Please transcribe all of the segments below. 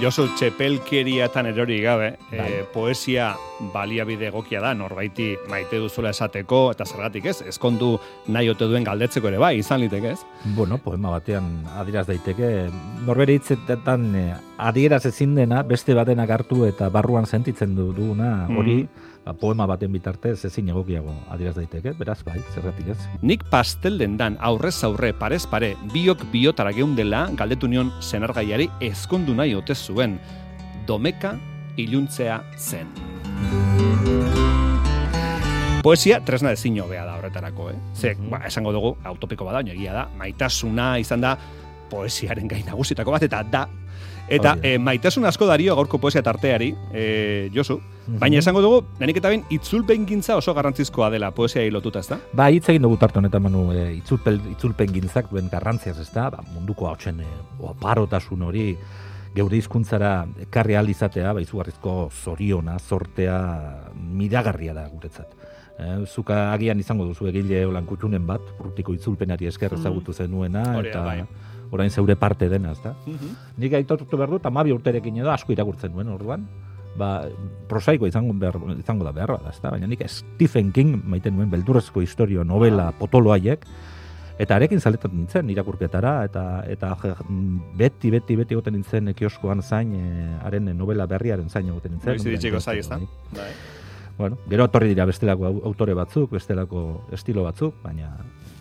Josu, txepelkeriatan erori gabe, e, poesia baliabide egokia da, norbaiti maite duzula esateko, eta zergatik ez, ezkondu nahi ote duen galdetzeko ere bai, izan liteke ez? Bueno, poema batean adieraz daiteke, norbere hitzetan e, adieraz ezin dena, beste batenak hartu eta barruan sentitzen du duguna, hori, mm ba, poema baten bitartez ezin egokiago adieraz daiteke, beraz bai, zergatik ez. Nik pastel dendan aurrez aurre parez pare biok biotara geundela galdetu nion senargaiari ezkondu nahi ote zuen. Domeka iluntzea zen. Poesia tresna ezin hobea da horretarako, eh? Ze, mm ba, esango dugu, autopiko bada, egia da, maitasuna izan da poesiaren gain nagusitako bat, eta da Eta e, maitasun asko dario gaurko poesia tarteari, e, Josu, baina esango dugu, nenik eta ben, itzulpen gintza oso garrantzizkoa dela poesia lotuta, ez da? Ba, hitz egin dugu tarte honetan manu, e, itzulpen, itzulpen gintzak duen garrantziaz, ez da? Ba, munduko hau txen, oparotasun hori, geure hizkuntzara ekarri izatea, ba, izugarrizko zoriona, sortea, miragarria da guretzat. E, zuka agian izango duzu egile olan kutxunen bat, urtiko itzulpenari esker ezagutu zenuena, eta... Bai orain zeure parte dena, ezta? Mm -hmm. Nik aitortu behar dut, amabi urterekin edo asko irakurtzen duen orduan, ba, prosaiko izango, behar, izango da behar da, ezta? Baina nik Stephen King maiten nuen beldurrezko historio, novela, ah. potoloaiek, eta arekin zaletat nintzen irakurketara, eta eta beti, beti, beti goten nintzen kioskoan zain, e, haren novela berriaren zain egoten nintzen. Bizi ditxeko zai, ezta? Bai. Bueno, gero etorri dira bestelako autore batzuk, bestelako estilo batzuk, baina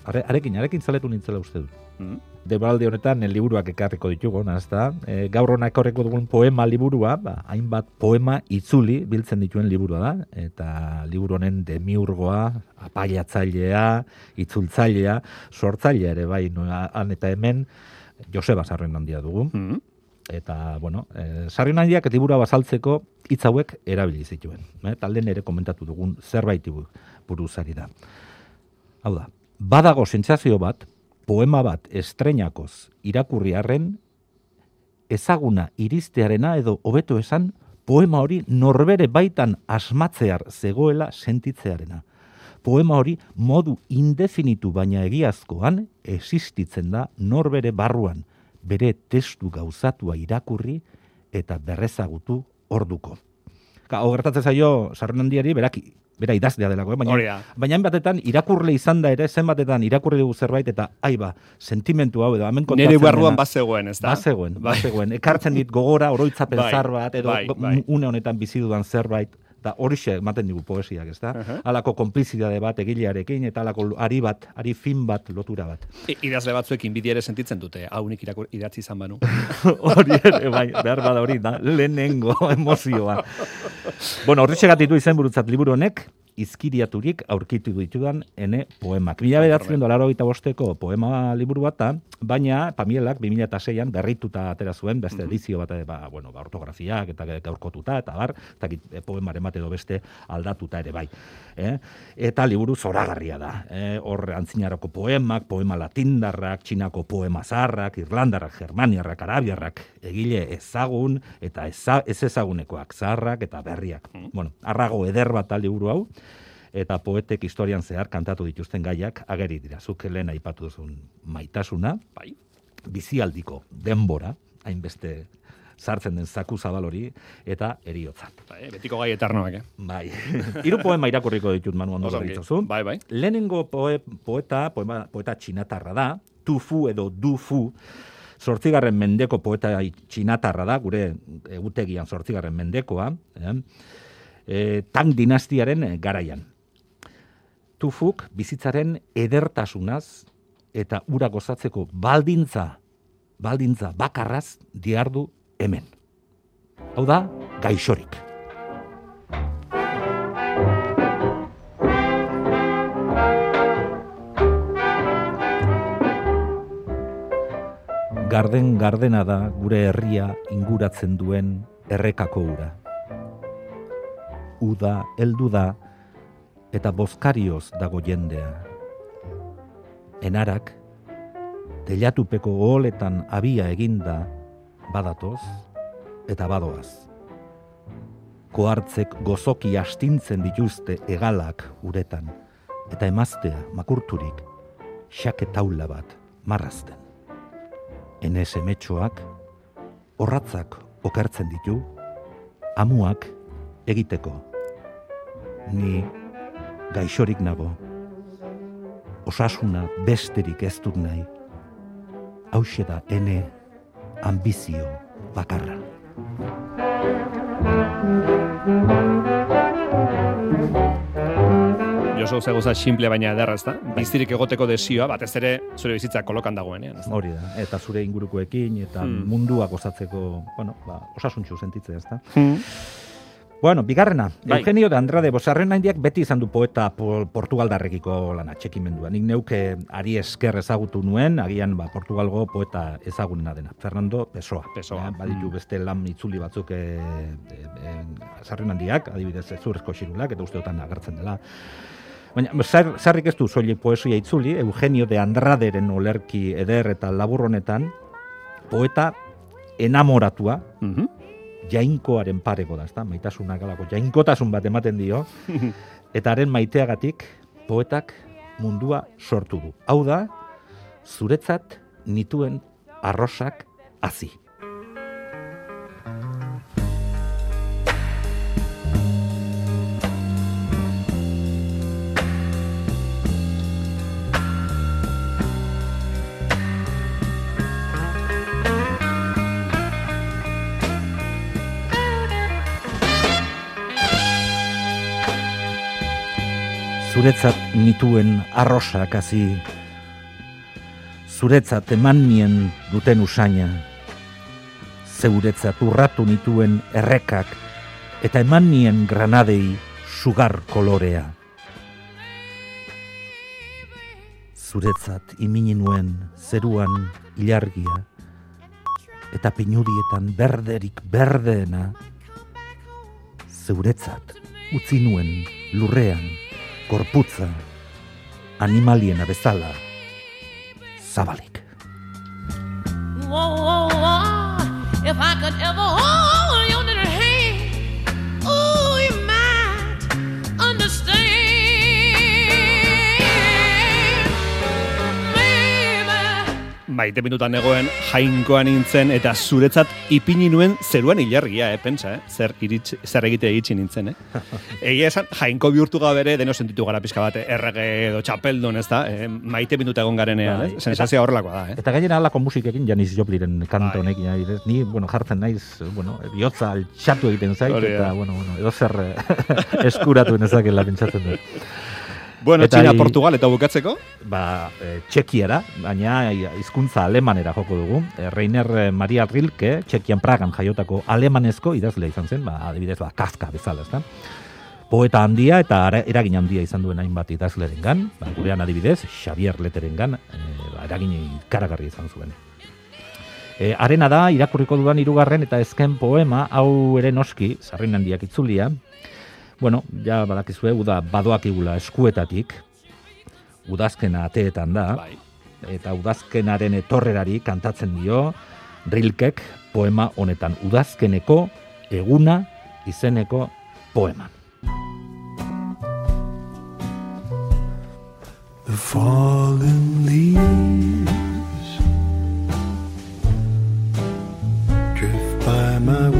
arekin, arekin zaletu nintzela uste dut. Mm -hmm. honetan, el liburuak ekarriko ditugu, nazta. E, gaur honak horreko dugun poema liburua, ba, hainbat poema itzuli biltzen dituen liburua da. Eta liburu honen demiurgoa, apaiatzailea, itzultzailea, sortzailea ere bai, han eta hemen, Joseba Sarren handia dugu. Mm Eta, bueno, e, sarri handiak libura bazaltzeko hitz hauek erabili zituen. E, talden ere komentatu dugun zerbait buruzari da. Hau da, badago sentsazio bat, poema bat estreinakoz irakurriarren, ezaguna iristearena edo hobeto esan, poema hori norbere baitan asmatzear zegoela sentitzearena. Poema hori modu indefinitu baina egiazkoan existitzen da norbere barruan, bere testu gauzatua irakurri eta berrezagutu orduko. Ka, gertatzen zaio, sarren handiari, beraki, bera idazlea delako, eh? baina, baina batetan irakurle izan da ere, zenbatetan irakurri dugu zerbait, eta aiba, sentimentu hau edo, hemen kontatzen Nere barruan bazegoen, ez da? Bazegoen, bai. bazegoen. Ekartzen dit gogora, oroitzapen bai, bat, edo bai, bai. une honetan bizi dudan zerbait, eta horixe ematen digu poesiak, ez da? Uh Alako konplizidade bat egilearekin, eta alako ari bat, ari fin bat, lotura bat. I, idazle batzuekin bidi ere sentitzen dute, hau nik irakur, idatzi izan banu. hori ere, bai, behar bada hori, da, lehenengo emozioa. bueno, horretxe gatitu izen burutzat liburu honek, izkiriaturik aurkitu ditudan ene poemak. Mila bedatzen doa gita bosteko poema liburu bat, baina Pamielak 2006an berrituta atera zuen, beste edizio bat, ba, bueno, ba, ortografiak eta gaurkotuta, eta bar, eta eh, poemaren bat edo beste aldatuta ere bai. Eh? Eta liburu zoragarria da. Eh? Hor antzinaroko poemak, poema latindarrak, txinako poema zarrak, irlandarrak, germaniarrak, arabiarrak, egile ezagun eta ez ezagunekoak zarrak eta berriak. Mm. Bueno, arrago eder bat liburu hau, eta poetek historian zehar kantatu dituzten gaiak ageri dira. Zuk lehen aipatu duzun maitasuna, bai, bizialdiko denbora, hainbeste sartzen den zaku zabal hori, eta eriotza. Bai, betiko gai eternoak, eh? Bai. Hiru poema irakurriko ditut manu ondo dituzun. Bai, bai. Lehenengo poe, poeta, poema, poeta txinatarra da, tufu edo dufu, sortzigarren mendeko poeta txinatarra da, gure egutegian sortzigarren mendekoa, eh? e, tang dinastiaren garaian tufuk bizitzaren edertasunaz eta ura gozatzeko baldintza, baldintza bakarraz diardu hemen. Hau da, gaixorik. Garden gardena da gure herria inguratzen duen errekako ura. Uda heldu da eta bozkarioz dago jendea. Enarak, telatupeko goletan abia eginda, badatoz eta badoaz. Koartzek gozoki astintzen dituzte egalak uretan, eta emaztea makurturik, xake taula bat marrazten. Enez emetxoak, horratzak okertzen ditu, amuak egiteko. Ni gaixorik nago, osasuna besterik ez dut nahi, hau da ene ambizio bakarra. Josu zegoza simple baina ederra, ezta? Bizirik egoteko desioa, batez ere zure bizitza kolokan dagoenean, ezta? Hori da, eta zure ingurukoekin eta hmm. munduak osatzeko, bueno, ba, osasuntxu sentitzea, ezta? Hmm. Bueno, bigarrena, bai. Eugenio de Andrade Bosarren handiak beti izan du poeta Portugaldarrekiko lana txekimendua. Nik neuke ari esker ezagutu nuen, agian ba, Portugalgo poeta ezagunena dena. Fernando Pessoa. Pessoa. baditu mm. beste lan itzuli batzuk e, e, e, handiak, adibidez zurezko xirulak, eta usteotan agertzen dela. Baina, zarrik ez du soilik poesia itzuli, Eugenio de Andraderen olerki eder eta laburronetan, poeta enamoratua, mm jainkoaren pareko da, ezta? Maitasuna galako jainkotasun bat ematen dio. Eta haren maiteagatik poetak mundua sortu du. Hau da, zuretzat nituen arrosak hazi. Zuretzat nituen arrosak hazi, zuretzat eman nien duten usaina, zeuretzat urratu nituen errekak, eta eman nien granadei sugar kolorea. Zuretzat imini nuen zeruan ilargia, eta pinudietan berderik berdeena, zeuretzat utzi nuen lurrean, gorputza animaliena bezala zabalik. Whoa, whoa, whoa. If I could ever hold maite minutan egoen jainkoan nintzen eta zuretzat ipini nuen zeruan ilargia, eh, pentsa, eh? zer, iritz, zer egite egitzi nintzen, eh? Egia esan, jainko bihurtu bere, deno sentitu gara pizka bat, errege edo txapeldun, ez da, eh? maite minuta egon garenean, eh? Bai. sensazioa horrelakoa da. Eh? Eta gainera alako musikekin, Janis Jopliren kanto bai. honekin, ni, bueno, jartzen naiz, bueno, bihotza altxatu egiten zait, eta, bueno, bueno, edo zer eh, eskuratu nezakela pentsatzen dut. Bueno, eta China, Portugal eta bukatzeko? Ba, e, Txekiera, baina hizkuntza alemanera joko dugu. E, Reiner Maria Rilke, Txekian Pragan jaiotako alemanezko idazle izan zen, ba, adibidez, ba, kaska bezala, ezta? Poeta handia eta eragin handia izan duen hainbat idazleren gan, ba, gurean adibidez, Xavier Leteren gan, e, ba, eragin karagarri izan zuen. E, arena da, irakurriko dudan irugarren eta ezken poema, hau ere noski, sarrin handiak itzulia, Bueno, ja badakizue, uda badoak igula eskuetatik, udazkena ateetan da, bai. eta udazkenaren etorrerari kantatzen dio, rilkek poema honetan, udazkeneko eguna izeneko poema. The fallen leaves drift by my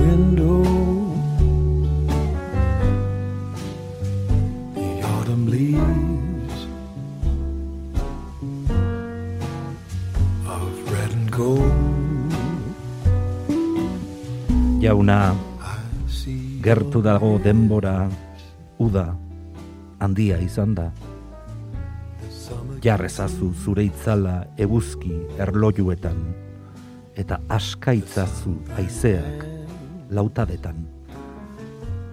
jauna gertu dago denbora uda handia izan da. Jarrezazu zure itzala eguzki erlojuetan eta askaitzazu aizeak lautadetan.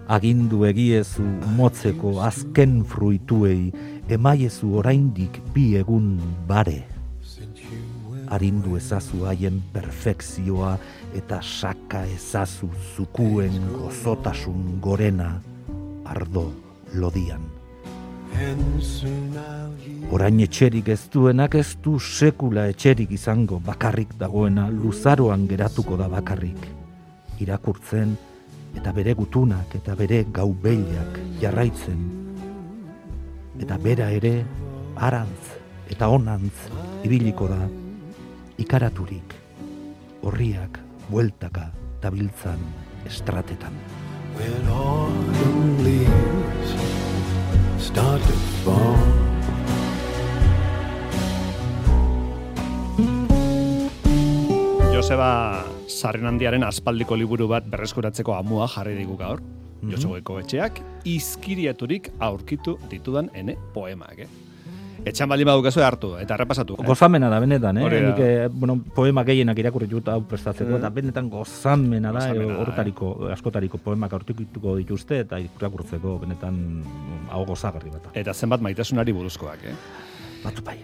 Agindu egiezu motzeko azken fruituei emaiezu oraindik bi egun bare arindu ezazu haien perfekzioa eta saka ezazu zukuen gozotasun gorena ardo lodian. Orain etxerik ez duenak ez du sekula etxerik izango bakarrik dagoena luzaroan geratuko da bakarrik. Irakurtzen eta bere gutunak eta bere gaubeiak jarraitzen. Eta bera ere arantz eta onantz ibiliko da ikaraturik, horriak bueltaka tabiltzan estratetan. When autumn leaves start to fall. Joseba Sarrenandiaren aspaldiko liburu bat berreskuratzeko amua jarri digu gaur. Mm -hmm. etxeak izkiriaturik aurkitu ditudan ene poemak, eh? Etxan baldin badukazu hartu eta errepasatu. Eh? Gozamena da benetan, eh? Nik, eh, bueno, poema gehienak irakurri dut hau prestatzeko mm. eta benetan gozamena da, eh, horretariko, askotariko poemak aurkituko dituzte eta irakurtzeko benetan hau gozagarri bat. Eta zenbat maitasunari buruzkoak, eh? Batu bai.